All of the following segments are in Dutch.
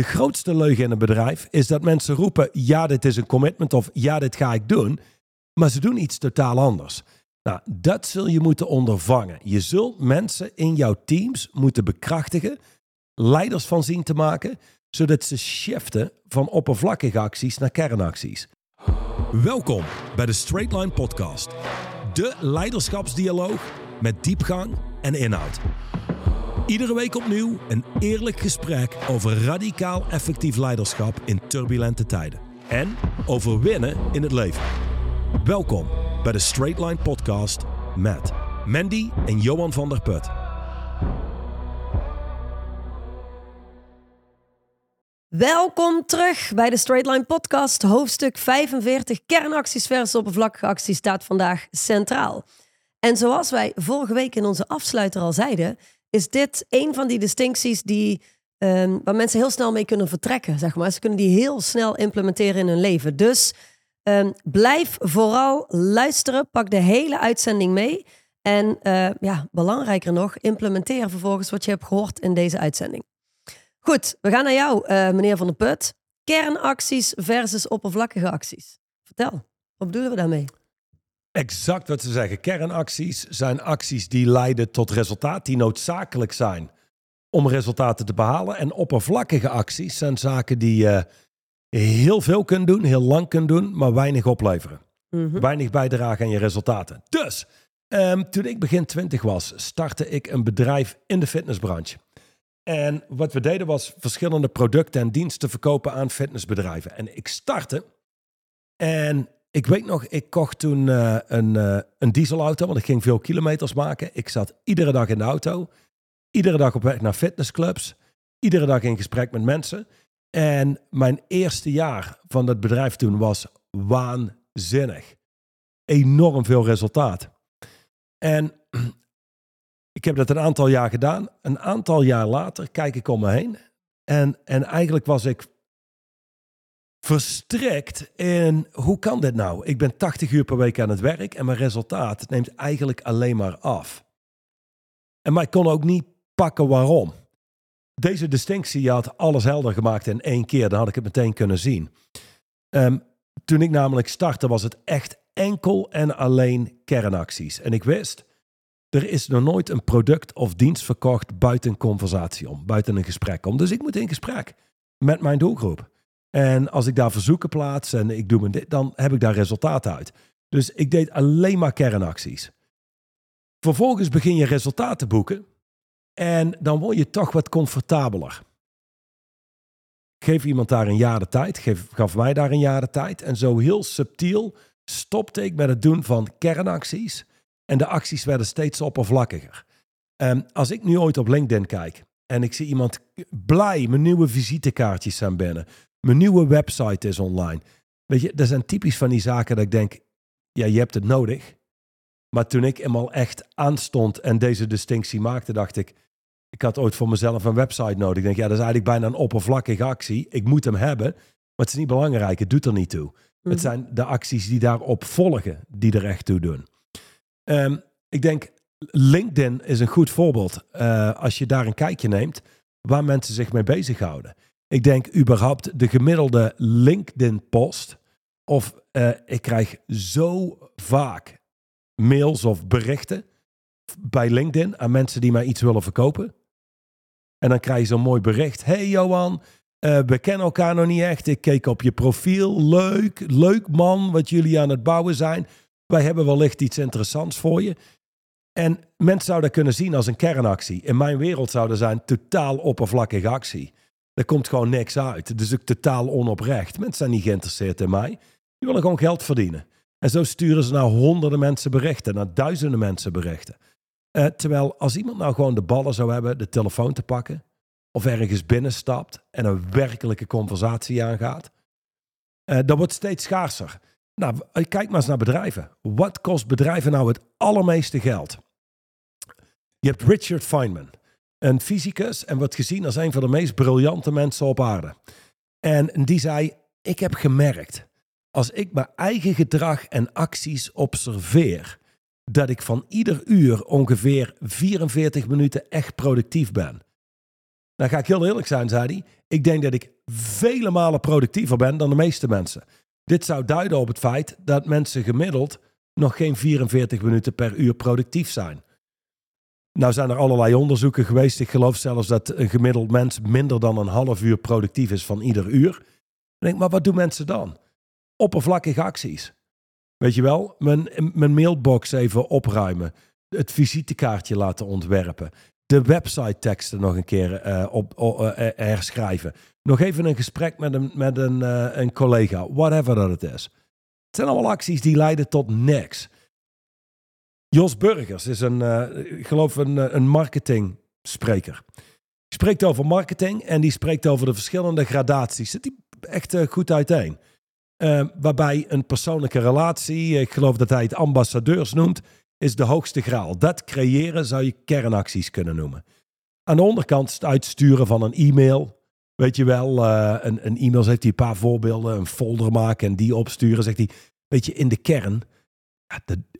De grootste leugen in een bedrijf is dat mensen roepen: ja, dit is een commitment of ja, dit ga ik doen. Maar ze doen iets totaal anders. Nou, dat zul je moeten ondervangen. Je zult mensen in jouw teams moeten bekrachtigen, leiders van zien te maken, zodat ze shiften van oppervlakkige acties naar kernacties. Welkom bij de Straight Line Podcast, de leiderschapsdialoog met diepgang en inhoud. Iedere week opnieuw een eerlijk gesprek over radicaal effectief leiderschap in turbulente tijden. En over winnen in het leven. Welkom bij de Straight Line Podcast met Mandy en Johan van der Put. Welkom terug bij de Straight Line Podcast. Hoofdstuk 45 kernacties versus oppervlakkige staat vandaag centraal. En zoals wij vorige week in onze afsluiter al zeiden, is dit een van die distincties die, ehm, waar mensen heel snel mee kunnen vertrekken. Zeg maar. Ze kunnen die heel snel implementeren in hun leven. Dus ehm, blijf vooral luisteren. Pak de hele uitzending mee. En eh, ja, belangrijker nog, implementeer vervolgens wat je hebt gehoord in deze uitzending. Goed, we gaan naar jou, uh, meneer Van der Put. Kernacties versus oppervlakkige acties. Vertel, wat bedoelen we daarmee? Exact wat ze zeggen. Kernacties zijn acties die leiden tot resultaat, die noodzakelijk zijn om resultaten te behalen. En oppervlakkige acties zijn zaken die je heel veel kunt doen, heel lang kunt doen, maar weinig opleveren. Mhm. Weinig bijdragen aan je resultaten. Dus, ehm, toen ik begin 20 was, startte ik een bedrijf in de fitnessbranche. En wat we deden was verschillende producten en diensten verkopen aan fitnessbedrijven. En ik startte en ik weet nog, ik kocht toen uh, een, uh, een dieselauto, want ik ging veel kilometers maken. Ik zat iedere dag in de auto, iedere dag op weg naar fitnessclubs, iedere dag in gesprek met mensen. En mijn eerste jaar van dat bedrijf toen was waanzinnig. Enorm veel resultaat. En ik heb dat een aantal jaar gedaan. Een aantal jaar later kijk ik om me heen. En, en eigenlijk was ik verstrikt in hoe kan dit nou? Ik ben 80 uur per week aan het werk en mijn resultaat neemt eigenlijk alleen maar af. En maar ik kon ook niet pakken waarom. Deze distinctie had alles helder gemaakt in één keer. Dan had ik het meteen kunnen zien. Um, toen ik namelijk startte was het echt enkel en alleen kernacties. En ik wist, er is nog nooit een product of dienst verkocht buiten conversatie om, buiten een gesprek om. Dus ik moet in gesprek met mijn doelgroep. En als ik daar verzoeken plaats en ik doe me dit, dan heb ik daar resultaten uit. Dus ik deed alleen maar kernacties. Vervolgens begin je resultaten boeken en dan word je toch wat comfortabeler. Geef iemand daar een jaar de tijd, geef, gaf mij daar een jaar de tijd. En zo heel subtiel stopte ik met het doen van kernacties. En de acties werden steeds oppervlakkiger. En als ik nu ooit op LinkedIn kijk en ik zie iemand blij mijn nieuwe visitekaartjes zijn binnen, mijn nieuwe website is online. Weet je, dat zijn typisch van die zaken dat ik denk, ja, je hebt het nodig. Maar toen ik eenmaal echt aanstond en deze distinctie maakte, dacht ik, ik had ooit voor mezelf een website nodig. Ik denk, ja, dat is eigenlijk bijna een oppervlakkige actie. Ik moet hem hebben, maar het is niet belangrijk. Het doet er niet toe. Het zijn de acties die daarop volgen die er echt toe doen. Ehm, ik denk, LinkedIn is een goed voorbeeld. Uh, als je daar een kijkje neemt, waar mensen zich mee bezighouden. Ik denk überhaupt de gemiddelde LinkedIn-post. Of uh, ik krijg zo vaak mails of berichten bij LinkedIn aan mensen die mij iets willen verkopen. En dan krijg je zo'n mooi bericht. Hey Johan, uh, we kennen elkaar nog niet echt. Ik keek op je profiel. Leuk, leuk man wat jullie aan het bouwen zijn. Wij hebben wellicht iets interessants voor je. En mensen zouden dat kunnen zien als een kernactie. In mijn wereld zou dat zijn totaal oppervlakkige actie. Er komt gewoon niks uit. Is ook totaal onoprecht. Mensen zijn niet geïnteresseerd in mij. Die willen gewoon geld verdienen. En zo sturen ze naar honderden mensen berichten, naar duizenden mensen berichten. Uh, terwijl als iemand nou gewoon de ballen zou hebben de telefoon te pakken, of ergens binnenstapt en een werkelijke conversatie aangaat, uh, dat wordt steeds schaarser. Nou, kijk maar eens naar bedrijven. Wat kost bedrijven nou het allermeeste geld? Je hebt Richard Feynman een fysicus en wordt gezien als een van de meest briljante mensen op aarde. En die zei: Ik heb gemerkt, als ik mijn eigen gedrag en acties observeer, dat ik van ieder uur ongeveer 44 minuten echt productief ben. Dan ga ik heel eerlijk zijn, zei hij. Ik denk dat ik vele malen productiever ben dan de meeste mensen. Dit zou duiden op het feit dat mensen gemiddeld nog geen 44 minuten per uur productief zijn. Nou zijn er allerlei onderzoeken geweest. Ik geloof zelfs dat een gemiddeld mens minder dan een half uur productief is van ieder uur. Denk, maar wat doen mensen dan? Oppervlakkige acties. Weet je wel, mijn, mijn mailbox even opruimen. Het visitekaartje laten ontwerpen. De website teksten nog een keer uh, op, uh, herschrijven. Nog even een gesprek met een, met een, een collega. Whatever dat het is. Het zijn allemaal acties die leiden tot niks. Jos Burgers is een, ik geloof een, een marketingspreker. Die spreekt over marketing en die spreekt over de verschillende gradaties. Zit die echt goed uiteen. Uh, waarbij een persoonlijke relatie, ik geloof dat hij het ambassadeurs noemt, is de hoogste graal. Dat creëren zou je kernacties kunnen noemen. Aan de onderkant het uitsturen van een e-mail. Weet je wel, uh, een, een e-mail heeft hij een paar voorbeelden, een folder maken en die opsturen. Zegt hij, weet je, in de kern,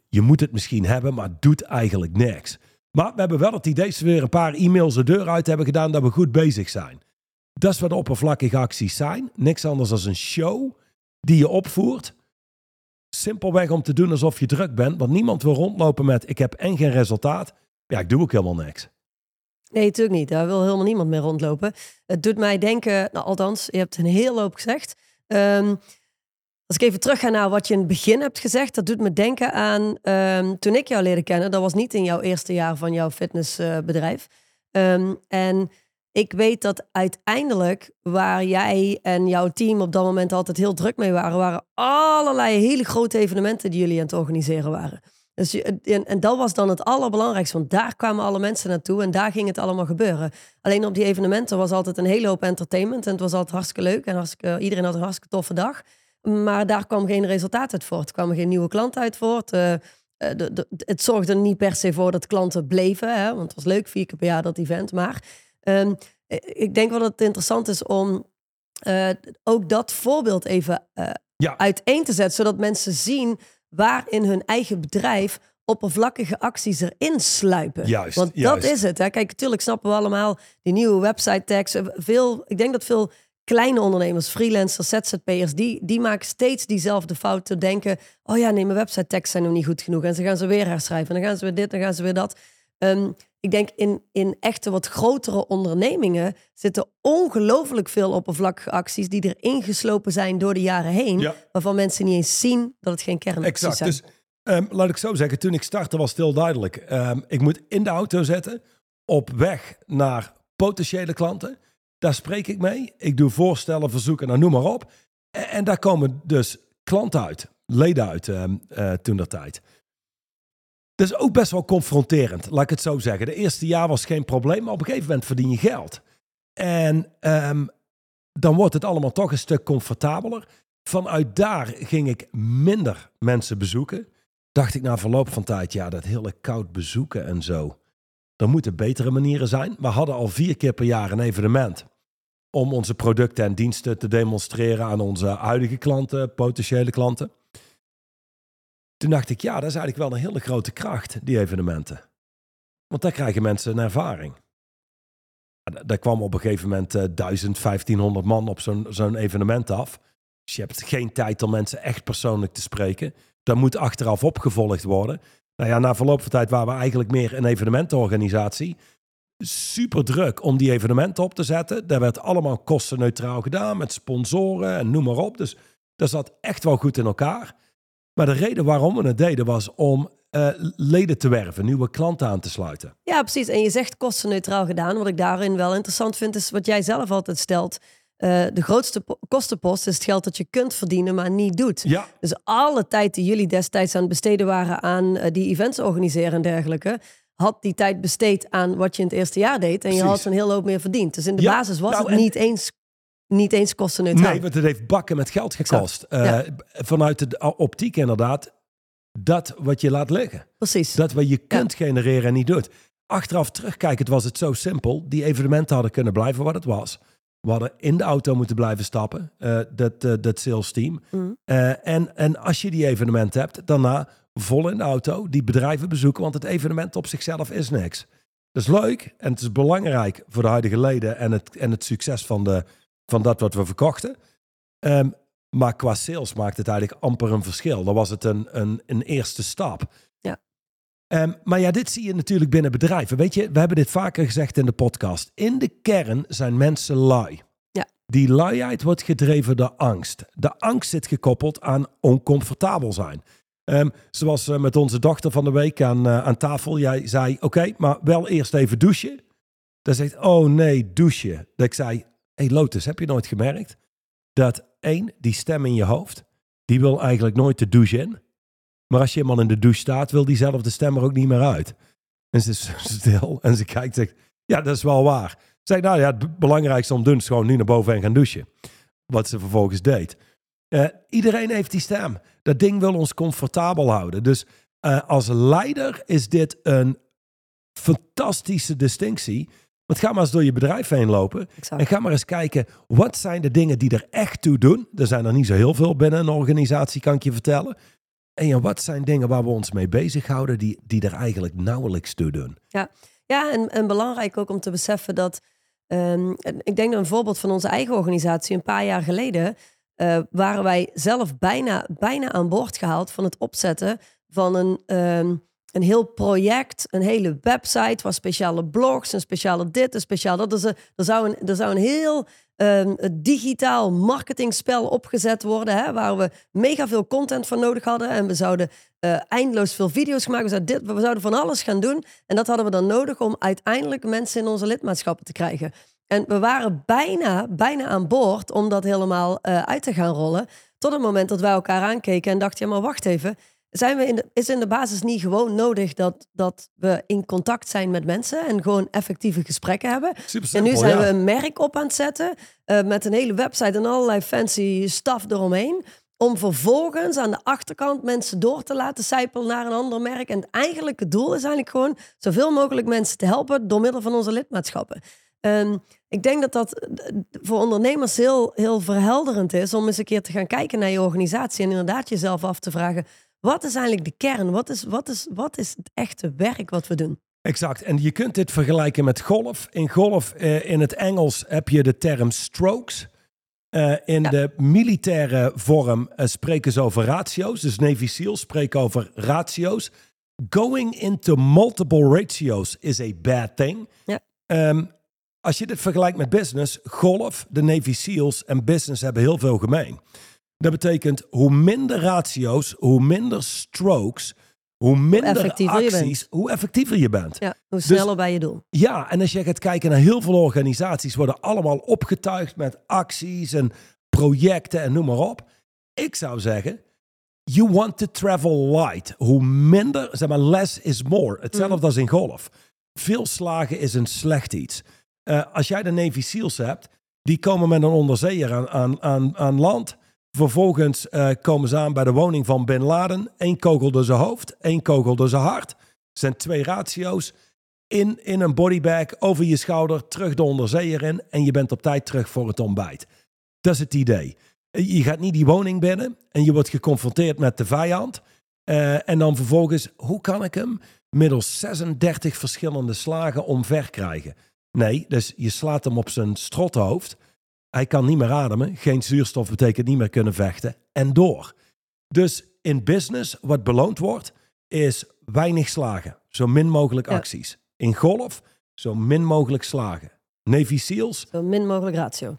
je moet het misschien hebben, maar het doet eigenlijk niks. Maar we hebben wel het idee we weer een paar e-mails de deur uit hebben gedaan dat we goed bezig zijn. Dat is wat oppervlakkige acties zijn. Niks anders dan een show die je opvoert. Simpelweg om te doen alsof je druk bent. Want niemand wil rondlopen met ik heb en geen resultaat. Ja, ik doe ook helemaal niks. Nee, natuurlijk niet. Daar wil helemaal niemand meer rondlopen. Het doet mij denken, nou, althans, je hebt een heel hoop gezegd. Um, als ik even terug ga naar wat je in het begin hebt gezegd, dat doet me denken aan um, toen ik jou leerde kennen. Dat was niet in jouw eerste jaar van jouw fitnessbedrijf. Um, en ik weet dat uiteindelijk waar jij en jouw team op dat moment altijd heel druk mee waren, waren allerlei hele grote evenementen die jullie aan het organiseren waren. Dus, en, en dat was dan het allerbelangrijkste, want daar kwamen alle mensen naartoe en daar ging het allemaal gebeuren. Alleen op die evenementen was altijd een hele hoop entertainment en het was altijd hartstikke leuk en hartstikke, iedereen had een hartstikke toffe dag. Maar daar kwam geen resultaat uit voort. Er kwamen geen nieuwe klanten uit voort. Uh, de, de, het zorgde er niet per se voor dat klanten bleven, hè, want het was leuk, vier keer per jaar dat event. Maar Um, ik denk wel dat het interessant is om uh, ook dat voorbeeld even uh, ja. uiteen te zetten, zodat mensen zien waar in hun eigen bedrijf oppervlakkige acties erin sluipen. Juist, Want juist. dat is het. Hè. Kijk, natuurlijk snappen we allemaal die nieuwe website tags. Veel, ik denk dat veel kleine ondernemers, freelancers, ZZP'ers, die, die maken steeds diezelfde fout te denken. Oh ja, nee, mijn website tags zijn nog niet goed genoeg. En ze gaan ze weer herschrijven. En dan gaan ze weer dit, dan gaan ze weer dat. Um, ik denk in, in echte wat grotere ondernemingen zitten ongelooflijk veel oppervlakkige acties die er ingeslopen zijn door de jaren heen. Ja. Waarvan mensen niet eens zien dat het geen kernacties exact. zijn. Dus um, laat ik zo zeggen, toen ik startte was het heel duidelijk. Um, ik moet in de auto zetten, op weg naar potentiële klanten. Daar spreek ik mee. Ik doe voorstellen, verzoeken, nou, noem maar op. En, daar komen dus klanten uit, leden uit um, uh, toen dat tijd. Dat is ook best wel confronterend, laat ik het zo zeggen. De eerste jaar was geen probleem, maar op een gegeven moment verdien je geld. En um, dan wordt het allemaal toch een stuk comfortabeler. Vanuit daar ging ik minder mensen bezoeken. Dacht ik na verloop van tijd, ja, dat hele koud bezoeken en zo. Er moeten betere manieren zijn. We hadden al vier keer per jaar een evenement. Om onze producten en diensten te demonstreren aan onze huidige klanten, potentiële klanten. Toen dacht ik, ja, dat is eigenlijk wel een hele grote kracht, die evenementen. Want daar krijgen mensen een ervaring. Daar kwam op een gegeven moment uh, 1000, 1500 man op zo'n zo'n evenement af. Dus je hebt geen tijd om mensen echt persoonlijk te spreken. Dat moet achteraf opgevolgd worden. Nou ja, na verloop van tijd waren we eigenlijk meer een evenementenorganisatie. Super druk om die evenementen op te zetten. Dat werd allemaal kostenneutraal gedaan met sponsoren en noem maar op. Dus dat zat echt wel goed in elkaar. Maar de reden waarom we het deden was om uh, leden te werven, nieuwe klanten aan te sluiten. Ja, precies. En je zegt kostenneutraal gedaan. Wat ik daarin wel interessant vind, is wat jij zelf altijd stelt. Uh, de grootste kostenpost is het geld dat je kunt verdienen, maar niet doet. Ja. Dus alle tijd die jullie destijds aan het besteden waren aan uh, die events organiseren en dergelijke, had die tijd besteed aan wat je in het eerste jaar deed. En Precies. je had een heel hoop meer verdiend. Dus in de ja. basis was nou, het niet eens niet eens kostenneutraal. Nee, want het heeft bakken met geld gekost. Ja. Vanuit de optiek inderdaad, dat wat je laat liggen. Precies. Dat wat je kunt ja. genereren en niet doet. Achteraf terugkijkend was het zo simpel. Die evenementen hadden kunnen blijven wat het was. We hadden in de auto moeten blijven stappen, uh, dat, uh, dat sales team. Mm. Uh, en, en als je die evenement hebt, daarna vol in de auto die bedrijven bezoeken, want het evenement op zichzelf is niks. Dat is leuk en het is belangrijk voor de huidige leden en het, en het succes van, de, van dat wat we verkochten. Ehm, maar qua sales maakt het eigenlijk amper een verschil. Dan was het een, een, een eerste stap. Ehm, maar ja, dit zie je natuurlijk binnen bedrijven. Weet je, we hebben dit vaker gezegd in de podcast. In de kern zijn mensen lui. Ja. Die luiheid wordt gedreven door angst. De angst zit gekoppeld aan oncomfortabel zijn. Ehm, zoals uh, met onze dochter van de week aan, uh, aan tafel. Jij zei, oké, maar wel eerst even douchen. Dan zegt, oh nee, douchen. Dat ik zei, hey Lotus, heb je nooit gemerkt dat één, die stem in je hoofd, die wil eigenlijk nooit de douche in. Maar als je eenmaal in de douche staat, wil diezelfde stem er ook niet meer uit. En ze is stil en ze kijkt en zegt, ja, dat is wel waar. Zeg, nou ja, het belangrijkste om te doen is gewoon nu naar boven en gaan douchen. Wat ze vervolgens deed. Uh, iedereen heeft die stem. Dat ding wil ons comfortabel houden. Dus uh, als leider is dit een fantastische distinctie. Want ga maar eens door je bedrijf heen lopen. Exact. En ga maar eens kijken, wat zijn de dingen die er echt toe doen? Er zijn er niet zo heel veel binnen een organisatie, kan ik je vertellen. En ja, wat zijn dingen waar we ons mee bezighouden die, die er eigenlijk nauwelijks toe doen? Ja, ja en, en belangrijk ook om te beseffen dat... Um, ik denk een voorbeeld van onze eigen organisatie een paar jaar geleden... Uh, waren wij zelf bijna, bijna aan boord gehaald van het opzetten van een, um, een heel project, een hele website, waar speciale blogs, een speciale dit, een speciaal dat. Dus er, er, zou, een, er zou een heel um, digitaal marketingspel opgezet worden, hè, waar we mega veel content van nodig hadden. En we zouden uh, eindeloos veel video's maken. We zouden, dit, we zouden van alles gaan doen. En dat hadden we dan nodig om uiteindelijk mensen in onze lidmaatschappen te krijgen. En we waren bijna, bijna aan boord om dat helemaal uh, uit te gaan rollen. Tot het moment dat wij elkaar aankeken en dachten, ja maar wacht even. Zijn we in de, is in de basis niet gewoon nodig dat, dat we in contact zijn met mensen en gewoon effectieve gesprekken hebben? Super en nu zijn ja. we een merk op aan het zetten uh, met een hele website en allerlei fancy stuff eromheen. Om vervolgens aan de achterkant mensen door te laten sijpelen naar een ander merk. En het eigenlijke doel is eigenlijk gewoon zoveel mogelijk mensen te helpen door middel van onze lidmaatschappen. Um, ik denk dat dat voor ondernemers heel, heel verhelderend is om eens een keer te gaan kijken naar je organisatie en inderdaad jezelf af te vragen: wat is eigenlijk de kern? Wat is, wat is, wat is het echte werk wat we doen? Exact. En je kunt dit vergelijken met golf. In golf, uh, in het Engels, heb je de term strokes. Uh, in ja. de militaire vorm uh, spreken ze over ratio's. Dus Navy SEALs spreken over ratio's. Going into multiple ratios is a bad thing. Ja. Um, als je dit vergelijkt met business, golf, de Navy SEALs en business hebben heel veel gemeen. Dat betekent hoe minder ratio's, hoe minder strokes, hoe minder hoe acties, hoe effectiever je bent. Ja, hoe sneller dus, bij je doel. Ja, en als je gaat kijken naar heel veel organisaties, worden allemaal opgetuigd met acties en projecten en noem maar op. Ik zou zeggen, you want to travel light. Hoe minder, zeg maar, less is more. Hetzelfde mm. als in golf. Veel slagen is een slecht iets. Uh, als jij de Navy SEALs hebt, die komen met een onderzeeër aan, aan, aan, aan land. Vervolgens uh, komen ze aan bij de woning van Bin Laden. Eén kogel door zijn hoofd, één kogel door zijn hart. zijn twee ratio's. In, in een bodybag, over je schouder, terug de onderzeeër in. En je bent op tijd terug voor het ontbijt. Dat is het idee. Je gaat niet die woning binnen en je wordt geconfronteerd met de vijand. Uh, en dan vervolgens, hoe kan ik hem middels 36 verschillende slagen omver krijgen? Nee, dus je slaat hem op zijn strothoofd. Hij kan niet meer ademen. Geen zuurstof betekent niet meer kunnen vechten. En door. Dus in business, wat beloond wordt, is weinig slagen. Zo min mogelijk Ja. acties. In golf, zo min mogelijk slagen. Navy SEALs. Zo min mogelijk ratio.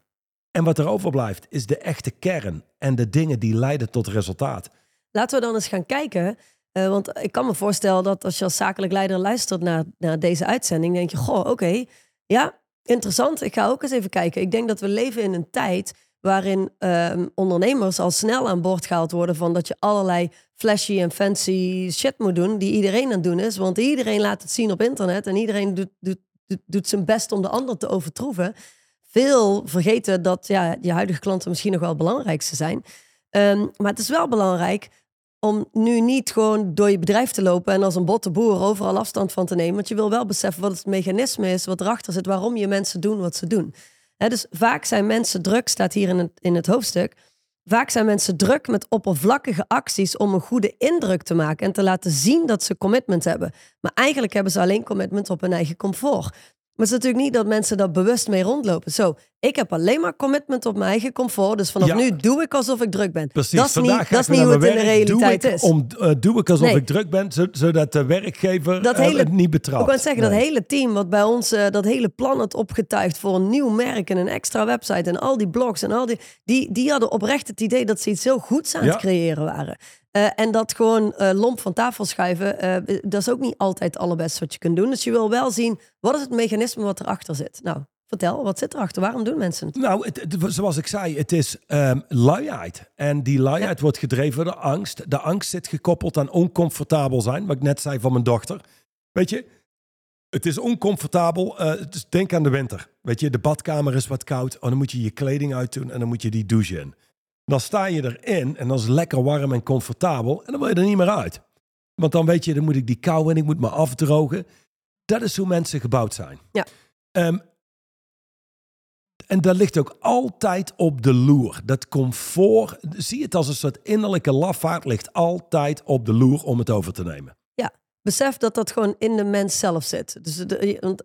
En wat er overblijft, is de echte kern. En de dingen die leiden tot resultaat. Laten we dan eens gaan kijken. Uh, want ik kan me voorstellen dat als je als zakelijk leider luistert naar, naar deze uitzending, denk je, goh, oké, okay, ja, interessant. Ik ga ook eens even kijken. Ik denk dat we leven in een tijd waarin uh, ondernemers al snel aan boord gehaald worden van dat je allerlei flashy en fancy shit moet doen die iedereen aan het doen is. Want iedereen laat het zien op internet en iedereen doet, doet, doet, zijn best om de ander te overtroeven. Veel vergeten dat ja, je huidige klanten misschien nog wel het belangrijkste zijn. Um, maar het is wel belangrijk om nu niet gewoon door je bedrijf te lopen en als een botte boer overal afstand van te nemen. Want je wil wel beseffen wat het mechanisme is, wat erachter zit, waarom je mensen doen wat ze doen. Dus vaak zijn mensen druk, staat hier in het, in het hoofdstuk, vaak zijn mensen druk met oppervlakkige acties om een goede indruk te maken en te laten zien dat ze commitment hebben. Maar eigenlijk hebben ze alleen commitment op hun eigen comfort. Maar het is natuurlijk niet dat mensen daar bewust mee rondlopen. Zo, ik heb alleen maar commitment op mijn eigen comfort. Dus vanaf Ja. nu doe ik alsof ik druk ben. Precies, dat is vandaag niet, ga dat is ik niet hoe het naar in de werk. realiteit doe ik is. Om, eh, doe ik alsof Nee. ik druk ben, zo- zodat de werkgever Dat eh, hele- het niet Ik betrapt. wou zeggen, dat hele team wat bij ons eh, dat hele plan had opgetuigd voor een nieuw merk en een extra website en al die blogs en al die, die, die hadden oprecht het idee dat ze iets heel goeds aan Ja. het creëren waren. Eh, en dat gewoon eh, lomp van tafel schuiven, eh, dat is ook niet altijd het allerbeste wat je kunt doen. Dus je wil wel zien, wat is het mechanisme wat erachter zit? Nou, vertel, wat zit erachter? Waarom doen mensen het? Nou, het, het- zoals ik zei, het is ehm luiheid. En die luiheid wordt gedreven door angst. De angst zit gekoppeld aan oncomfortabel zijn, wat ik net zei van mijn dochter. Weet je, het is oncomfortabel. het is- denk aan de winter. Weet je, de badkamer is wat koud. Oh, dan moet je je kleding uitdoen en dan moet je die douche in. Dan sta je erin en dan is het lekker warm en comfortabel. En dan wil je er niet meer uit. Want dan weet je, dan moet ik die kou en ik moet me afdrogen. Dat is hoe mensen gebouwd zijn. Ja. Ehm, en dat ligt ook altijd op de loer. Dat comfort, zie het als een soort innerlijke lafaard, ligt altijd op de loer om het over te nemen. Besef dat dat gewoon in de mens zelf zit. Dus de,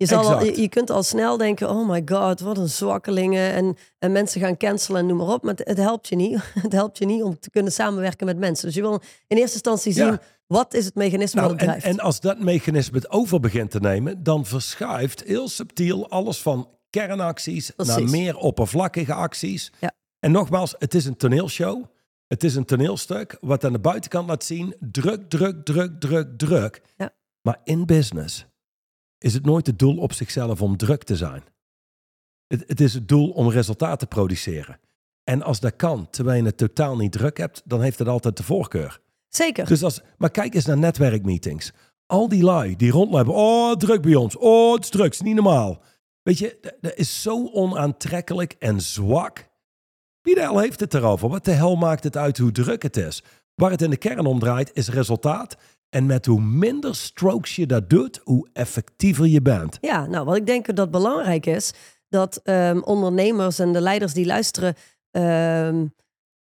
je, zal al, je, je kunt al snel denken, oh my god, wat een zwakkelingen. En, en mensen gaan cancelen en noem maar op. Maar het, het helpt je niet. Het helpt je niet om te kunnen samenwerken met mensen. Dus je wil in eerste instantie zien, Ja. wat is het mechanisme Nou, wat het en, drijft. en als dat mechanisme het over begint te nemen, dan verschuift heel subtiel alles van kernacties naar meer oppervlakkige acties. Ja. En nogmaals, het is een toneelshow. Het is een toneelstuk wat aan de buitenkant laat zien: druk, druk, druk, druk, druk. Ja. Maar in business is het nooit het doel op zichzelf om druk te zijn. Het, het is het doel om resultaat te produceren. En als dat kan, terwijl je het totaal niet druk hebt, dan heeft het altijd de voorkeur. Zeker. Dus als, maar kijk eens naar netwerkmeetings. Al die lui die rondlopen. Oh, druk bij ons. Oh, het is druk. Het is niet normaal. Weet je, dat- dat is zo onaantrekkelijk en zwak. Wie de hel heeft het erover? Wat de hel maakt het uit hoe druk het is? Waar het in de kern om draait is resultaat. En met hoe minder strokes je dat doet, hoe effectiever je bent. Ja, nou, wat ik denk dat belangrijk is, dat ehm, ondernemers en de leiders die luisteren ehm,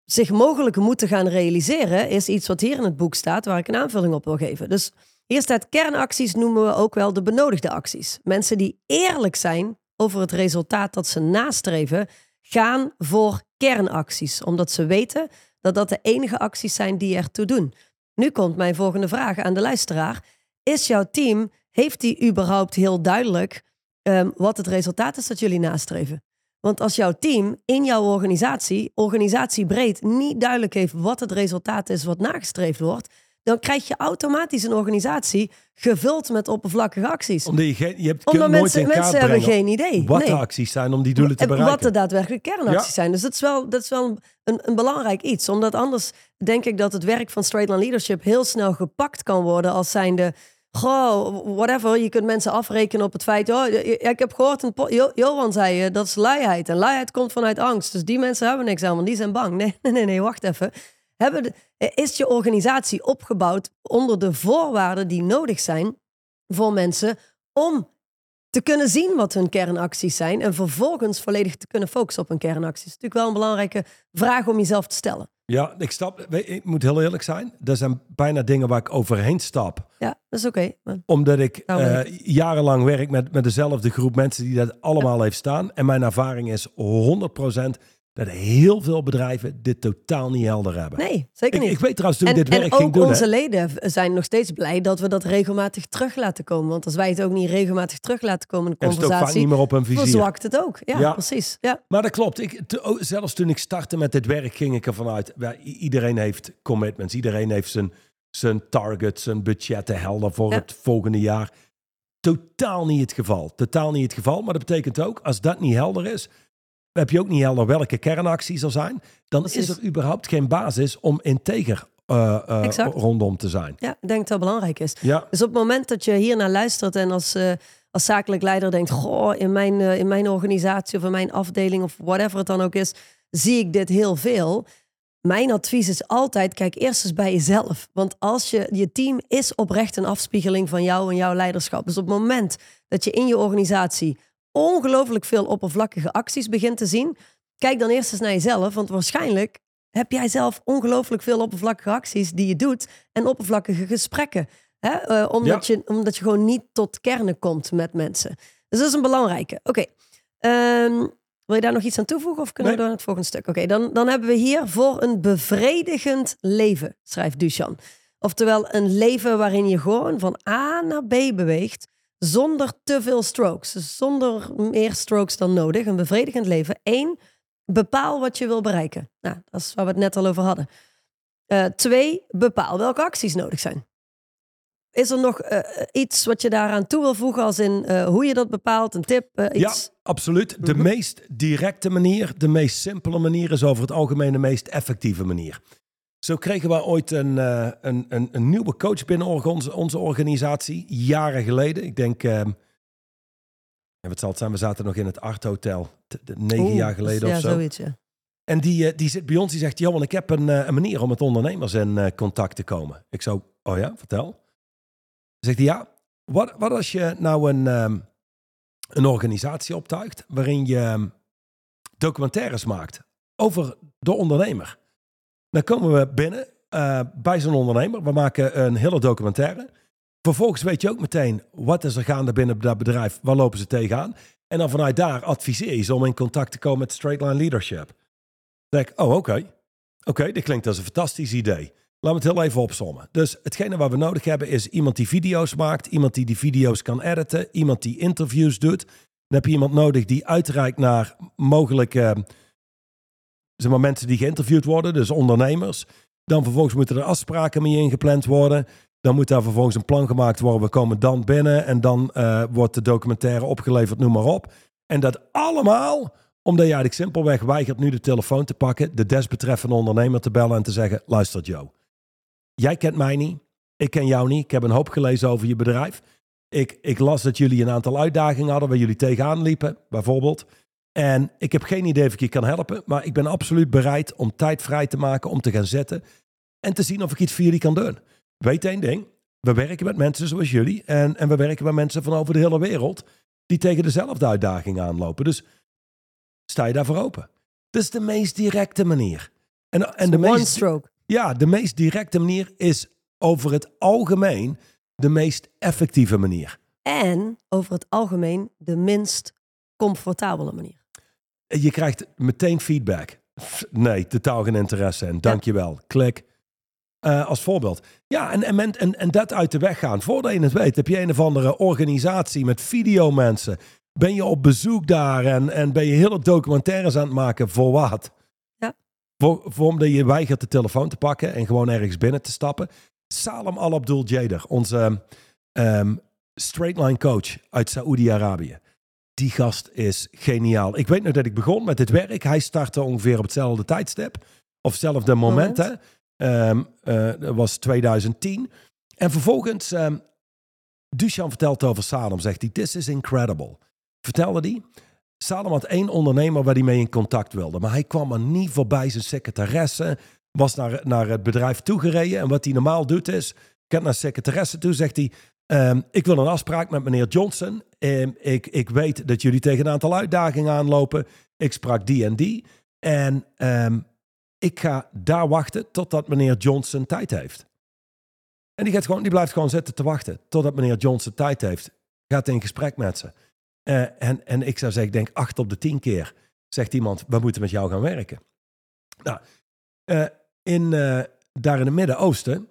zich mogelijk moeten gaan realiseren, is iets wat hier in het boek staat, waar ik een aanvulling op wil geven. Dus hier staat kernacties noemen we ook wel de benodigde acties. Mensen die eerlijk zijn over het resultaat dat ze nastreven, gaan voor kernacties, omdat ze weten dat dat de enige acties zijn die ertoe doen. Nu komt mijn volgende vraag aan de luisteraar. Is jouw team, heeft die überhaupt heel duidelijk ehm, wat het resultaat is dat jullie nastreven? Want als jouw team in jouw organisatie, organisatiebreed, niet duidelijk heeft wat het resultaat is wat nagestreefd wordt, dan krijg je automatisch een organisatie gevuld met oppervlakkige acties. Omdat je, je hebt, Omdat mensen, mensen hebben geen idee. wat Nee. de acties zijn om die doelen te En bereiken. Wat de daadwerkelijke kernacties Ja. zijn. Dus dat is wel, dat is wel een, een belangrijk iets. Omdat anders denk ik dat het werk van straight line leadership heel snel gepakt kan worden als zijnde. Goh, whatever. Je kunt mensen afrekenen op het feit. Oh, ik heb gehoord, een Jo- Johan zei je, dat is luiheid. En luiheid komt vanuit angst. Dus die mensen hebben niks aan, want die zijn bang. Nee, nee, nee, nee wacht even. Hebben de, is je organisatie opgebouwd onder de voorwaarden die nodig zijn voor mensen om te kunnen zien wat hun kernacties zijn en vervolgens volledig te kunnen focussen op hun kernacties. Dat is natuurlijk wel een belangrijke vraag om jezelf te stellen. Ja, ik stap. Ik moet heel eerlijk zijn. Er zijn bijna dingen waar ik overheen stap. Ja, dat is oké. Omdat ik Nou, eh, weet jarenlang werk met, met dezelfde groep mensen die dat allemaal heeft staan. En mijn ervaring is 100% dat heel veel bedrijven dit totaal niet helder hebben. Nee, zeker niet. ik weet trouwens toen en, ik dit en werk ook ging doen. onze hè. leden zijn nog steeds blij dat we dat regelmatig terug laten komen. Want als wij het ook niet regelmatig terug laten komen in de En het ook vaak conversatie, niet meer op een vizier. verzwakt het ook. Ja, Ja. precies. Ja. Maar dat klopt. Ik, oh, zelfs toen ik startte met dit werk ging ik ervan uit. iedereen heeft commitments. Iedereen heeft zijn, zijn targets, zijn budgetten helder voor Ja. het volgende jaar. Totaal niet het geval. Totaal niet het geval. Maar dat betekent ook, als dat niet helder is, heb je ook niet helder welke kernacties er zijn. Dan Precies. is er überhaupt geen basis om integer eh, eh, rondom te zijn. ja, ik denk dat dat belangrijk is. Ja, Dus op het moment dat je hier naar luistert en als, eh, als zakelijk leider denkt: Goh, in mijn, in mijn organisatie of in mijn afdeling of whatever het dan ook is, zie ik dit heel veel. Mijn advies is altijd: kijk eerst eens bij jezelf. Want als je, je team is oprecht een afspiegeling van jou en jouw leiderschap. Dus op het moment dat je in je organisatie ongelooflijk veel oppervlakkige acties begint te zien, kijk dan eerst eens naar jezelf. Want waarschijnlijk heb jij zelf ongelooflijk veel oppervlakkige acties die je doet. En oppervlakkige gesprekken. Hè? Eh, omdat, je, omdat je gewoon niet tot kernen komt met mensen. Dus dat is een belangrijke. Oké. Ehm, wil je daar nog iets aan toevoegen of kunnen we door naar het volgende stuk? Oké, dan, dan hebben we hier voor een bevredigend leven, schrijft Duchan. Oftewel een leven waarin je gewoon van A naar B beweegt zonder te veel strokes. Dus zonder meer strokes dan nodig. Een bevredigend leven. Eén, bepaal wat je wil bereiken. Nou, dat is waar we het net al over hadden. Uh, twee, bepaal welke acties nodig zijn. Is er nog uh, iets wat je daaraan toe wil voegen, als in uh, hoe je dat bepaalt, een tip? Uh, iets? Ja, absoluut. De -hmm. meest directe manier, de meest simpele manier is over het algemeen de meest effectieve manier. Zo kregen we ooit een, uh, een, een, een, nieuwe coach binnen onze, onze organisatie, jaren geleden. Ik denk, uh, wat zal het zijn, we zaten nog in het Art Hotel, negen Oeh, jaar geleden ja, of zo. Zoiets, ja. En die, uh, die zit bij ons, die zegt, Johan, ik heb een, een manier om met ondernemers in contact te komen. Ik zo, oh ja, vertel. Zegt hij, ja, wat, wat als je nou een, um, een organisatie optuigt waarin je um, documentaires maakt over de ondernemer. Dan komen we binnen uh, bij zo'n ondernemer. We maken een hele documentaire. Vervolgens weet je ook meteen wat is er gaande binnen dat bedrijf. Waar lopen ze tegenaan? En dan vanuit daar adviseer je ze om in contact te komen met Straight Line Leadership. Dan denk oh oké. Oké, dit klinkt als een fantastisch idee. Laten we het heel even opzommen. Dus hetgene wat we nodig hebben is iemand die video's maakt, iemand die die video's kan editen, iemand die interviews doet. Dan heb je iemand nodig die uitreikt naar mogelijke zeg maar, mensen die geïnterviewd worden, dus ondernemers. Dan vervolgens moeten er afspraken mee ingepland worden. Dan moet daar vervolgens een plan gemaakt worden. We komen dan binnen en dan uh, wordt de documentaire opgeleverd, noem maar op. En dat allemaal omdat je eigenlijk simpelweg weigert nu de telefoon te pakken, de desbetreffende ondernemer te bellen en te zeggen: luister Joe, jij kent mij niet, ik ken jou niet, ik heb een hoop gelezen over je bedrijf. Ik, ik las dat jullie een aantal uitdagingen hadden waar jullie tegenaan liepen, bijvoorbeeld. En ik heb geen idee of ik je kan helpen, maar ik ben absoluut bereid om tijd vrij te maken om te gaan zetten en te zien of ik iets voor jullie kan doen. Weet één ding, we werken met mensen zoals jullie en, en we werken met mensen van over de hele wereld die tegen dezelfde uitdagingen aanlopen. Dus sta je daarvoor open. Dat is de meest directe manier. En, en de meest, stroke. Ja, de meest directe manier is over het algemeen de meest effectieve manier. En over het algemeen de minst comfortabele manier. Je krijgt meteen feedback. Nee, totaal geen interesse en dankjewel. Ja. Klik. Uh, als voorbeeld. Ja, en, en, en, en dat uit de weg gaan. Voordat je het weet, heb je een of andere organisatie met videomensen. Ben je op bezoek daar en, en ben je hele documentaires aan het maken voor wat? Ja. Voor, voor omdat je weigert de telefoon te pakken en gewoon ergens binnen te stappen. Salem Al-Abdul Jader, onze um, straight line coach uit Saoedi-Arabië die gast is geniaal. Ik weet nog dat ik begon met dit werk. Hij startte ongeveer op hetzelfde tijdstip. Of hetzelfde moment. Hè. Um, uh, dat was 2010. En vervolgens, um, Duchamp vertelt over Salem. Zegt hij, this is incredible. Vertelde hij. Salem had één ondernemer waar hij mee in contact wilde. Maar hij kwam er niet voorbij. Zijn secretaresse was naar, naar het bedrijf toegereden. En wat hij normaal doet is, gaat naar secretaresse toe, zegt hij... Um, ik wil een afspraak met meneer Johnson. Um, ik, ik weet dat jullie tegen een aantal uitdagingen aanlopen. Ik sprak die en die. En um, ik ga daar wachten totdat meneer Johnson tijd heeft. En die, gaat gewoon, die blijft gewoon zitten te wachten totdat meneer Johnson tijd heeft. Gaat in gesprek met ze. Uh, en, en ik zou zeggen, ik denk acht op de tien keer zegt iemand, we moeten met jou gaan werken. Nou, uh, in, uh, daar in het Midden-Oosten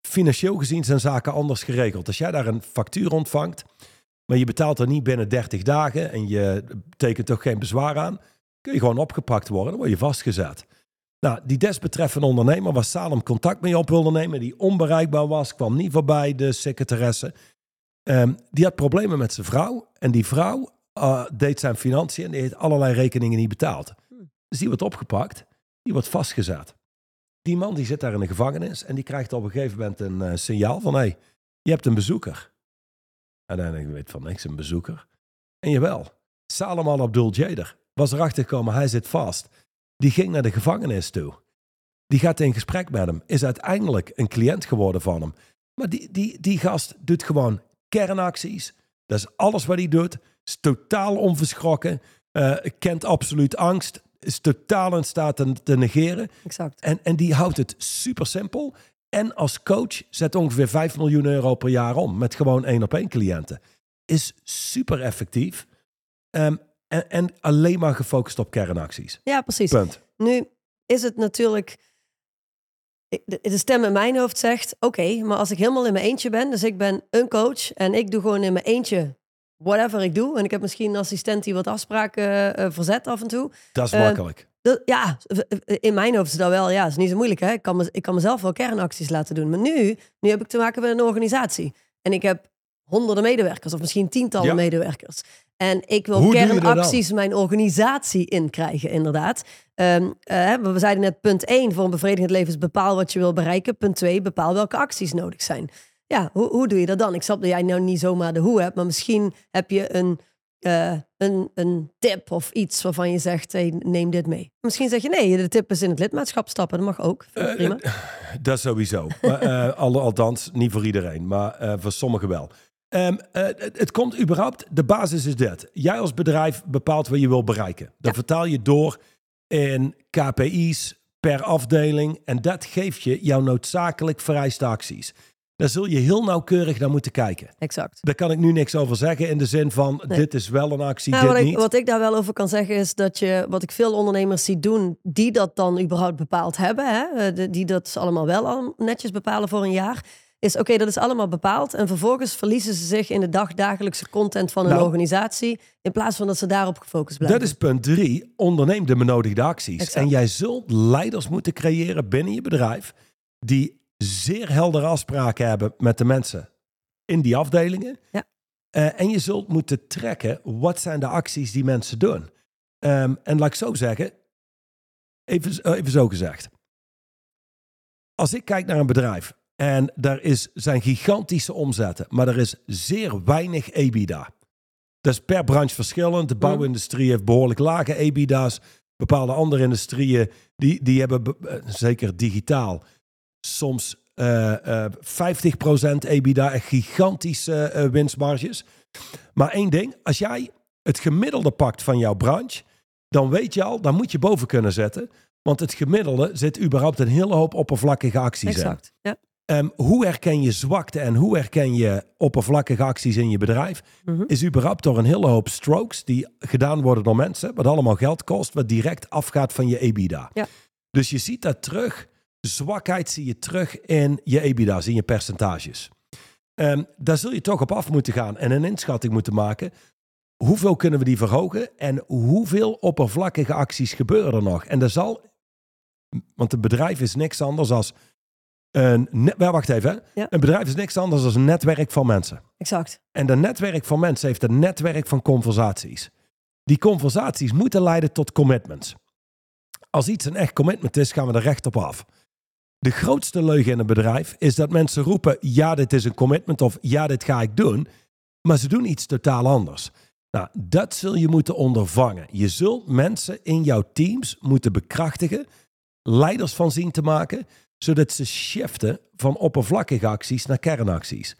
financieel gezien zijn zaken anders geregeld. Als jij daar een factuur ontvangt, maar je betaalt er niet binnen 30 dagen en je tekent toch geen bezwaar aan, kun je gewoon opgepakt worden, dan word je vastgezet. Nou, die desbetreffende ondernemer waar Salem contact mee op wilde nemen, die onbereikbaar was, kwam niet voorbij, de secretaresse. Um, die had problemen met zijn vrouw en die vrouw uh, deed zijn financiën en die heeft allerlei rekeningen niet betaald. Dus die wordt opgepakt, die wordt vastgezet die man die zit daar in de gevangenis en die krijgt op een gegeven moment een uh, signaal van hé, hey, je hebt een bezoeker. Ik, weet van niks, een bezoeker. En jawel, Salem al-Abdul Jader was erachter gekomen, hij zit vast. Die ging naar de gevangenis toe. Die gaat in gesprek met hem, is uiteindelijk een cliënt geworden van hem. Maar die, die, die gast doet gewoon kernacties. Dat is alles wat hij doet. Is totaal onverschrokken. Uh, kent absoluut angst is totaal in staat te, te negeren. Exact. En, en die houdt het super simpel. En als coach zet ongeveer 5 miljoen euro per jaar om met gewoon één op één cliënten. Is super effectief. Ehm, en, en alleen maar gefocust op kernacties. Ja, precies. Punt. Nu is het natuurlijk. De stem in mijn hoofd zegt: Oké, maar als ik helemaal in mijn eentje ben, dus ik ben een coach en ik doe gewoon in mijn eentje whatever ik doe. En ik heb misschien een assistent die wat afspraken eh, verzet af en toe. Dat is Eh, makkelijk. Dat, ja, in mijn hoofd is dat wel, ja, is niet zo moeilijk. Hè? Ik, kan me, ik kan mezelf wel kernacties laten doen. Maar nu, nu heb ik te maken met een organisatie. En ik heb honderden medewerkers of misschien tientallen Ja. medewerkers. En ik wil Hoe kernacties mijn organisatie in krijgen, inderdaad. Ehm, eh, we zeiden net punt 1 voor een bevredigend leven is bepaal wat je wil bereiken. Punt 2, bepaal welke acties nodig zijn. Ja, hoe, hoe doe je dat dan? Ik snap dat jij nou niet zomaar de hoe hebt, maar misschien heb je een, eh, een, een tip of iets waarvan je zegt, hey, neem dit mee. Misschien zeg je nee, de tip is in het lidmaatschap stappen. Dat mag ook. Vind ik Eh, prima. Dat sowieso. Maar, eh, al- althans, niet voor iedereen, maar eh, voor sommigen wel. Ehm, eh, het, komt überhaupt, de basis is dit. Jij als bedrijf bepaalt wat je wil bereiken. Ja. vertaal je door in KPI's per afdeling. En dat geeft je jouw noodzakelijk vereiste acties. Daar zul je heel nauwkeurig naar moeten kijken. Exact. Daar kan ik nu niks over zeggen in de zin van Nee. dit is wel een actie, Nou, dit wat, ik, niet. wat ik daar wel over kan zeggen is dat je, wat ik veel ondernemers zie doen, die dat dan überhaupt bepaald hebben, hè, eh, die dat allemaal wel al netjes bepalen voor een jaar, is oké, dat is allemaal bepaald. En vervolgens verliezen ze zich in de dagdagelijkse content van een Nou. organisatie, in plaats van dat ze daarop gefocust blijven. Dat is punt drie. Onderneem de benodigde acties. Exact. En jij zult leiders moeten creëren binnen je bedrijf die zeer heldere afspraken hebben met de mensen in die afdelingen. Ja. Eh, en je zult moeten trekken, wat zijn de acties die mensen doen? Ehm, en laat ik zo zeggen, even, eh, even zo gezegd. Als ik kijk naar een bedrijf en daar is, zijn gigantische omzetten, maar er is zeer weinig EBITDA. Dat is per branche verschillend. De bouwindustrie heeft behoorlijk lage EBITDA's. Bepaalde andere industrieën, die, die hebben, be- eh, zeker digitaal, soms eh eh 50% EBITDA, echt gigantische eh, winstmarges. Maar één ding, als jij het gemiddelde pakt van jouw branche, dan weet je al, dan moet je boven kunnen zetten. Want het gemiddelde zit überhaupt een hele hoop oppervlakkige acties in. Exact. Ja. Ehm, hoe herken je zwakte en hoe herken je oppervlakkige acties in je bedrijf? Mhm. Is überhaupt door een hele hoop strokes die gedaan worden door mensen, wat allemaal geld kost, wat direct afgaat van je EBITDA. Ja. Dus je ziet dat terug. Zwakheid zie je terug in je EBITDA's, in je percentages. Ehm, daar zul je toch op af moeten gaan en een inschatting moeten maken. Hoeveel kunnen we die verhogen en hoeveel oppervlakkige acties gebeuren er nog? En dat zal, want een bedrijf is niks anders als een, net, wacht even. Ja. een bedrijf is niks anders dan een netwerk van mensen. Exact. En dat netwerk van mensen heeft een netwerk van conversaties. Die conversaties moeten leiden tot commitments. Als iets een echt commitment is, gaan we er recht op af. De grootste leugen in een bedrijf is dat mensen roepen: ja, dit is een commitment of ja, dit ga ik doen. Maar ze doen iets totaal anders. Nou, dat zul je moeten ondervangen. Je zult mensen in jouw teams moeten bekrachtigen, leiders van zien te maken, zodat ze shiften van oppervlakkige acties naar kernacties.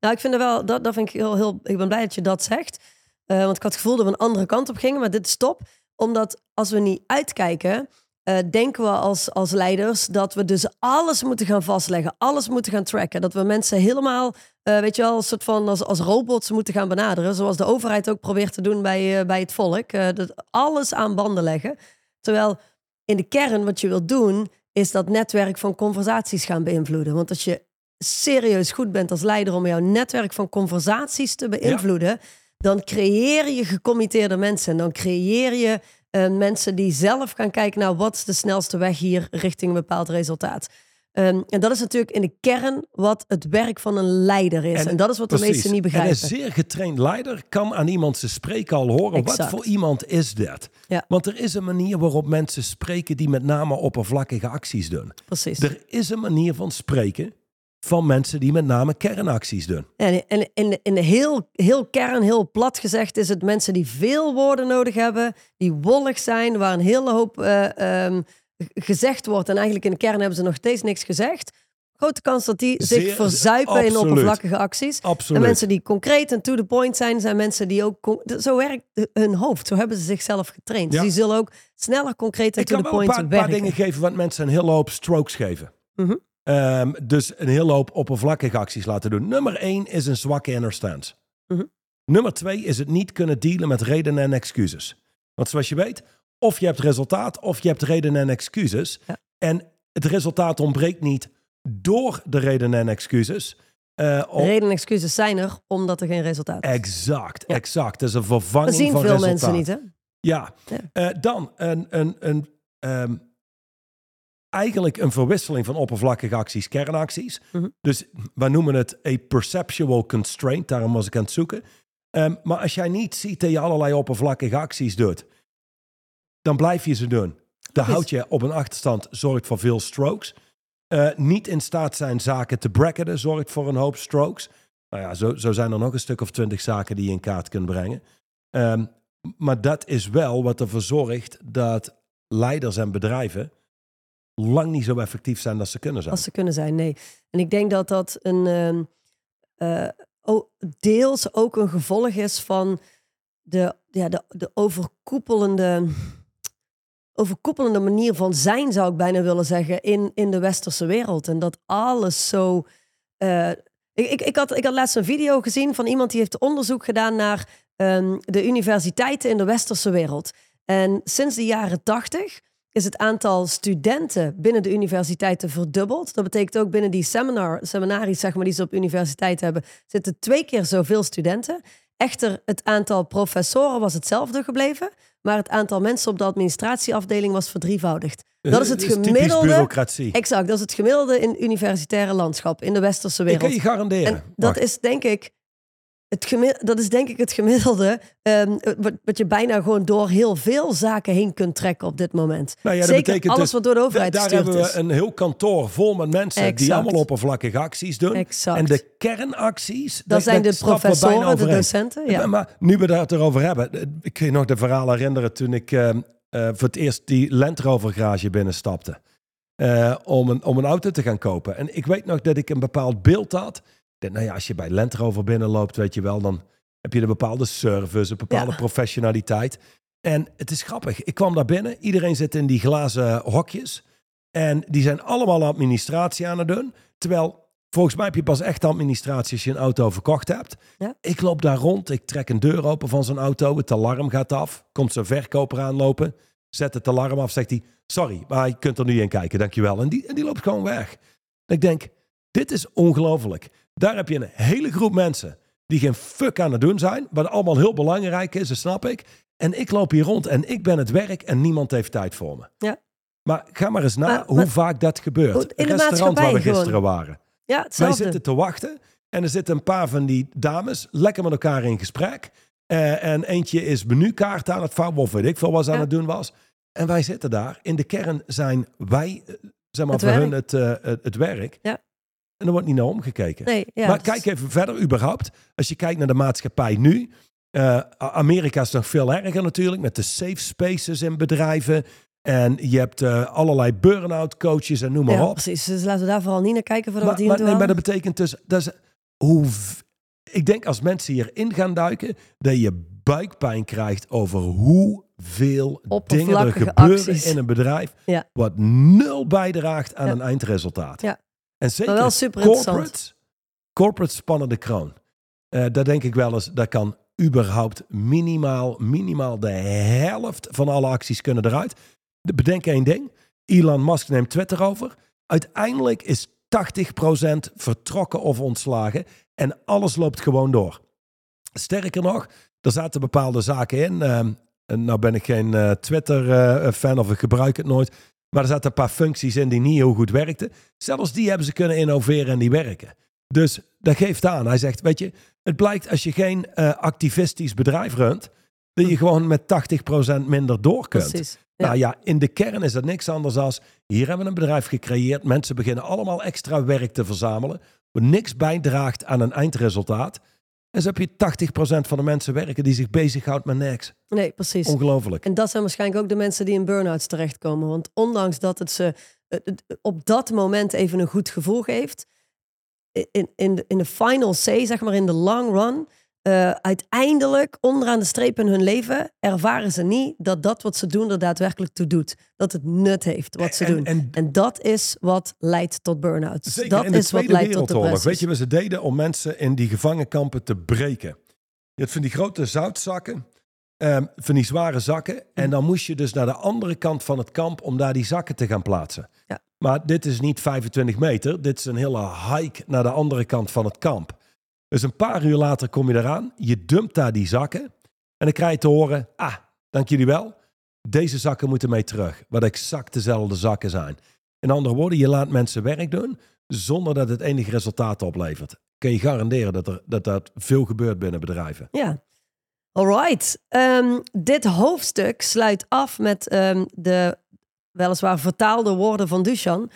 Nou, ik vind er wel, dat, dat vind ik heel, heel, ik ben blij dat je dat zegt. Eh, want ik had het gevoel dat we een andere kant op gingen, maar dit is top. Omdat als we niet uitkijken, eh, denken we als, als leiders dat we dus alles moeten gaan vastleggen, alles moeten gaan tracken. Dat we mensen helemaal, eh, weet je wel, een soort van als, als robots moeten gaan benaderen. Zoals de overheid ook probeert te doen bij, eh, bij het volk. Dat alles aan banden leggen. Terwijl in de kern wat je wilt doen, is dat netwerk van conversaties gaan beïnvloeden. Want als je serieus goed bent als leider om jouw netwerk van conversaties te beïnvloeden, dan creëer je gecommitteerde mensen. En dan creëer je eh, mensen die zelf gaan kijken naar wat is de snelste weg hier richting een bepaald resultaat. Ehm, en dat is natuurlijk in de kern wat het werk van een leider is. En, dat is wat de meesten niet En begrijpen. een zeer getraind leider kan aan iemand zijn spreken al horen. Exact. Wat voor iemand is dat? Ja. Want er is een manier waarop mensen spreken die met name oppervlakkige acties doen. Precies. Er is een manier van spreken van mensen die met name kernacties doen. En, in, de, in de heel, heel kern, heel plat gezegd, is het mensen die veel woorden nodig hebben, die wollig zijn, waar een hele hoop eh, ehm, gezegd wordt. En eigenlijk in de kern hebben ze nog steeds niks gezegd. grote kans dat die Zeer- zich verzuipen in absoluut. oppervlakkige acties. Absoluut. En mensen die concreet en to the point zijn, zijn mensen die ook... Zo werkt hun hoofd. Zo hebben ze zichzelf getraind. Ja. Dus die zullen ook sneller, concreet en ik to kan the wel een point paar, paar werken. dingen geven, want mensen een hele hoop strokes geven. Mhm. Ehm, dus een hele hoop oppervlakkige acties laten doen. Nummer één is een zwakke inner stance. Mhm. Nummer twee is het niet kunnen dealen met redenen en excuses. Want zoals je weet, of je hebt resultaat of je hebt redenen en excuses. Ja. En het resultaat ontbreekt niet door de redenen en excuses. Eh, om- Reden en excuses zijn er, omdat er geen resultaat is. Exact, Ja. exact. Dat is een Dat vervanging zien van veel resultaat. mensen niet, hè? Ja, Ja. Eh, dan een, een, een, ehm, eigenlijk een verwisseling van oppervlakkige acties, kernacties. Mhm. Dus we noemen het a perceptual constraint, daarom was ik aan het zoeken. Ehm, maar als jij niet ziet dat je allerlei oppervlakkige acties doet, dan blijf je ze doen. Dan houd je op een achterstand, zorgt voor veel strokes. Eh, niet in staat zijn zaken te bracketten, zorgt voor een hoop strokes. Nou ja, zo, zo zijn er nog een stuk of twintig zaken die je in kaart kunt brengen. Ehm, maar dat is wel wat ervoor zorgt dat leiders en bedrijven lang niet zo effectief zijn als ze kunnen zijn. Als ze kunnen zijn, nee. En ik denk dat dat een ehm, eh, deels ook een gevolg is van de, ja, de, de overkoepelende, overkoepelende manier van zijn, zou ik bijna willen zeggen, in, in de westerse wereld. En dat alles zo. ik, ik, ik, had, ik had laatst een video gezien van iemand die heeft onderzoek gedaan naar ehm, de universiteiten in de westerse wereld. En sinds de jaren tachtig is het aantal studenten binnen de universiteiten verdubbeld. Dat betekent ook binnen die seminar, seminaries zeg maar, die ze op universiteit hebben, zitten twee keer zoveel studenten. Echter, het aantal professoren was hetzelfde gebleven, maar het aantal mensen op de administratieafdeling was verdrievoudigd. Dat is het gemiddelde. Exact, dat is het gemiddelde in universitaire landschap, in de westerse Ik wereld. kan je garanderen. En dat is denk ik het, dat is denk ik het gemiddelde ehm, wat, wat je bijna gewoon door heel veel zaken heen kunt trekken op dit moment. Nou ja, dat Zeker betekent alles dus- wat door de overheid daar hebben we is. een heel kantoor vol met mensen die allemaal oppervlakkige acties doen. Exact. En de kernacties, dat zijn de professoren, de docenten. Ja. Maar nu we het erover hebben, eh, ik kun je nog de verhaal herinneren toen ik eh, eh, voor het eerst die Land Rover garage binnenstapte. eh, om, een, om een auto te gaan kopen. En ik weet nog dat ik een bepaald beeld had. Dacht, nou ja, als je bij Land Rover binnenloopt, weet je wel, dan heb je een bepaalde service, een bepaalde Ja. professionaliteit. En het is grappig. Ik kwam daar binnen, iedereen zit in die glazen hokjes. En die zijn allemaal administratie aan het doen. Terwijl, volgens mij heb je pas echt administratie als je een auto verkocht hebt. Ja. Ik loop daar rond, ik trek een deur open van zo'n auto, het alarm gaat af. Komt zo'n verkoper aanlopen, zet het alarm af, zegt hij... Sorry, maar je kunt er nu in kijken, dankjewel. En die, en die loopt gewoon weg. En ik denk, dit is ongelooflijk. Daar heb je een hele groep mensen die geen fuck aan het doen zijn. Wat allemaal heel belangrijk is, dat snap ik. En ik loop hier rond en ik ben het werk en niemand heeft tijd voor me. Ja. Maar ga maar eens na Maar- hoe maar- vaak dat gebeurt. In de Het restaurant waar we gisteren gewoon. waren. ja, Wij zitten te wachten en er zitten een paar van die dames lekker met elkaar in gesprek. Eh, en eentje is menukaart aan het vouwen of weet ik veel wat ze aan het doen was. En wij zitten daar. In de kern zijn wij, eh, zeg maar, Het voor werk. hun het, eh, het, het werk. Ja. En er wordt niet naar omgekeken. Nee, ja, maar dus- kijk even verder überhaupt. Als je kijkt naar de maatschappij nu. eh, Amerika is nog veel erger natuurlijk. Met de safe spaces in bedrijven. En je hebt eh, allerlei burn-out coaches en noem maar ja, op. precies. Dus laten we daar vooral niet naar kijken voordat Maar, die maar, nee, maar dat betekent dus... Dat is, hoe, ik denk als mensen hierin gaan duiken... dat je buikpijn krijgt over hoeveel dingen er gebeuren acties. in een bedrijf... Ja. wat nul bijdraagt aan Ja. een eindresultaat. Ja. En zeker wel super corporate, corporate spannen de kroon. Eh daar denk ik wel eens, dat kan überhaupt minimaal, minimaal de helft van alle acties kunnen eruit. De- Bedenk één ding. Elon Musk neemt Twitter over. Uiteindelijk is 80% vertrokken of ontslagen. En alles loopt gewoon door. Sterker nog, er zaten bepaalde zaken in. en nou ben ik geen eh, Twitter-fan of ik gebruik het nooit. Maar er zaten een paar functies in die niet heel goed werkten. Zelfs die hebben ze kunnen innoveren en die werken. Dus dat geeft aan. Hij zegt, weet je, het blijkt als je geen eh, activistisch bedrijf runt, dat je gewoon met 80% minder door kunt. Precies. Ja. Nou ja, in de kern is dat niks anders als, hier hebben we een bedrijf gecreëerd. Mensen beginnen allemaal extra werk te verzamelen. Wat niks bijdraagt aan een eindresultaat. En zo heb je 80% van de mensen werken die zich bezighoudt met niks. Nee, precies. Ongelooflijk. En dat zijn waarschijnlijk ook de mensen die in burn-outs terechtkomen. Want ondanks dat het ze op dat moment even een goed gevoel geeft. In, in, de, in de final say, zeg maar in de long run, uh, uiteindelijk onderaan de streep in hun leven ervaren ze niet dat dat wat ze doen er daadwerkelijk toe doet. Dat het nut heeft wat ze doen. En, en, dat is wat leidt tot burn-outs. Dat in de is wat leidt tot depressie. Weet je wat ze deden om mensen in die gevangenkampen te breken? Je had van die grote zoutzakken, um, van die zware zakken. En dan moest je dus naar de andere kant van het kamp om daar die zakken te gaan plaatsen. Ja. Maar dit is niet 25 meter. Dit is een hele hike naar de andere kant van het kamp. Dus een paar uur later kom je eraan, je dumpt daar die zakken en dan krijg je te horen, ah, dank jullie wel, deze zakken moeten mee terug, wat exact dezelfde zakken zijn. In andere woorden, je laat mensen werk doen zonder dat het enige resultaat oplevert. Kun je garanderen dat er, dat, dat veel gebeurt binnen bedrijven. Ja. Alright. Um, dit hoofdstuk sluit af met um, de weliswaar vertaalde woorden van Dushan.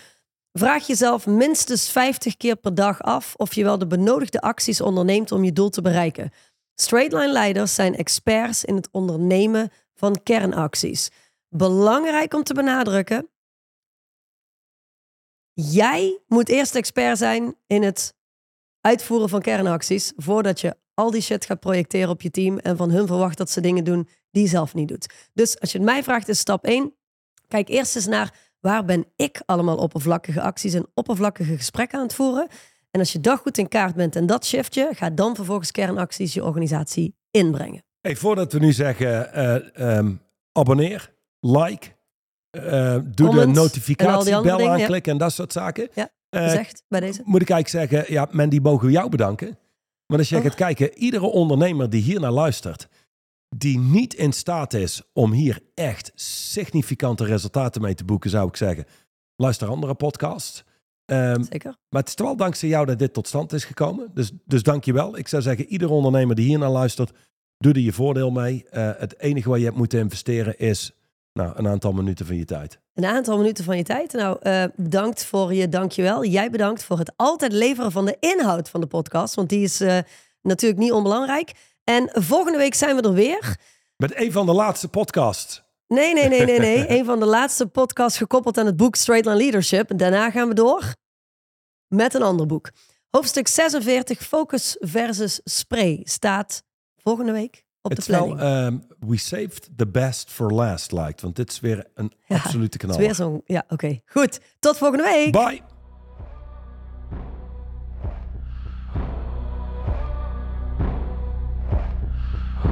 Vraag jezelf minstens 50 keer per dag af of je wel de benodigde acties onderneemt om je doel te bereiken. Straightline leiders zijn experts in het ondernemen van kernacties. Belangrijk om te benadrukken. Jij moet eerst expert zijn in het uitvoeren van kernacties voordat je al die shit gaat projecteren op je team en van hun verwacht dat ze dingen doen die je zelf niet doet. Dus als je het mij vraagt, is stap 1. Kijk eerst eens naar Waar ben ik allemaal oppervlakkige acties en oppervlakkige gesprekken aan het voeren? En als je dat goed in kaart bent en dat shift je, ga dan vervolgens kernacties je organisatie inbrengen. Hey, voordat we nu zeggen, uh, um, abonneer, like, uh, doe de notificatiebel aanklikken en dat soort zaken. Ja, gezegd uh, bij deze. Moet ik eigenlijk zeggen, ja, Mandy, mogen we jou bedanken. Maar als je oh. gaat kijken, iedere ondernemer die hier naar luistert, die niet in staat is om hier echt significante resultaten mee te boeken, zou ik zeggen. Luister andere podcasts. Um, Zeker. Maar het is wel dankzij jou dat dit tot stand is gekomen. Dus, dus dank je wel. Ik zou zeggen, iedere ondernemer die hier naar luistert, doe er je voordeel mee. Uh, het enige wat je hebt moeten investeren is nou, een aantal minuten van je tijd. Een aantal minuten van je tijd. Nou, uh, bedankt voor je dankjewel. Jij bedankt voor het altijd leveren van de inhoud van de podcast. Want die is uh, natuurlijk niet onbelangrijk. En volgende week zijn we er weer. Met een van de laatste podcasts. Nee, nee, nee, nee, nee. een van de laatste podcasts gekoppeld aan het boek Straight Line Leadership. Daarna gaan we door met een ander boek. Hoofdstuk 46, Focus versus Spray, staat volgende week op de planning. Wel, um, we saved the best for last, lijkt. Want dit is weer een absolute kanaal. Het is weer zo'n... Ja, oké. Goed. Tot volgende week. Bye.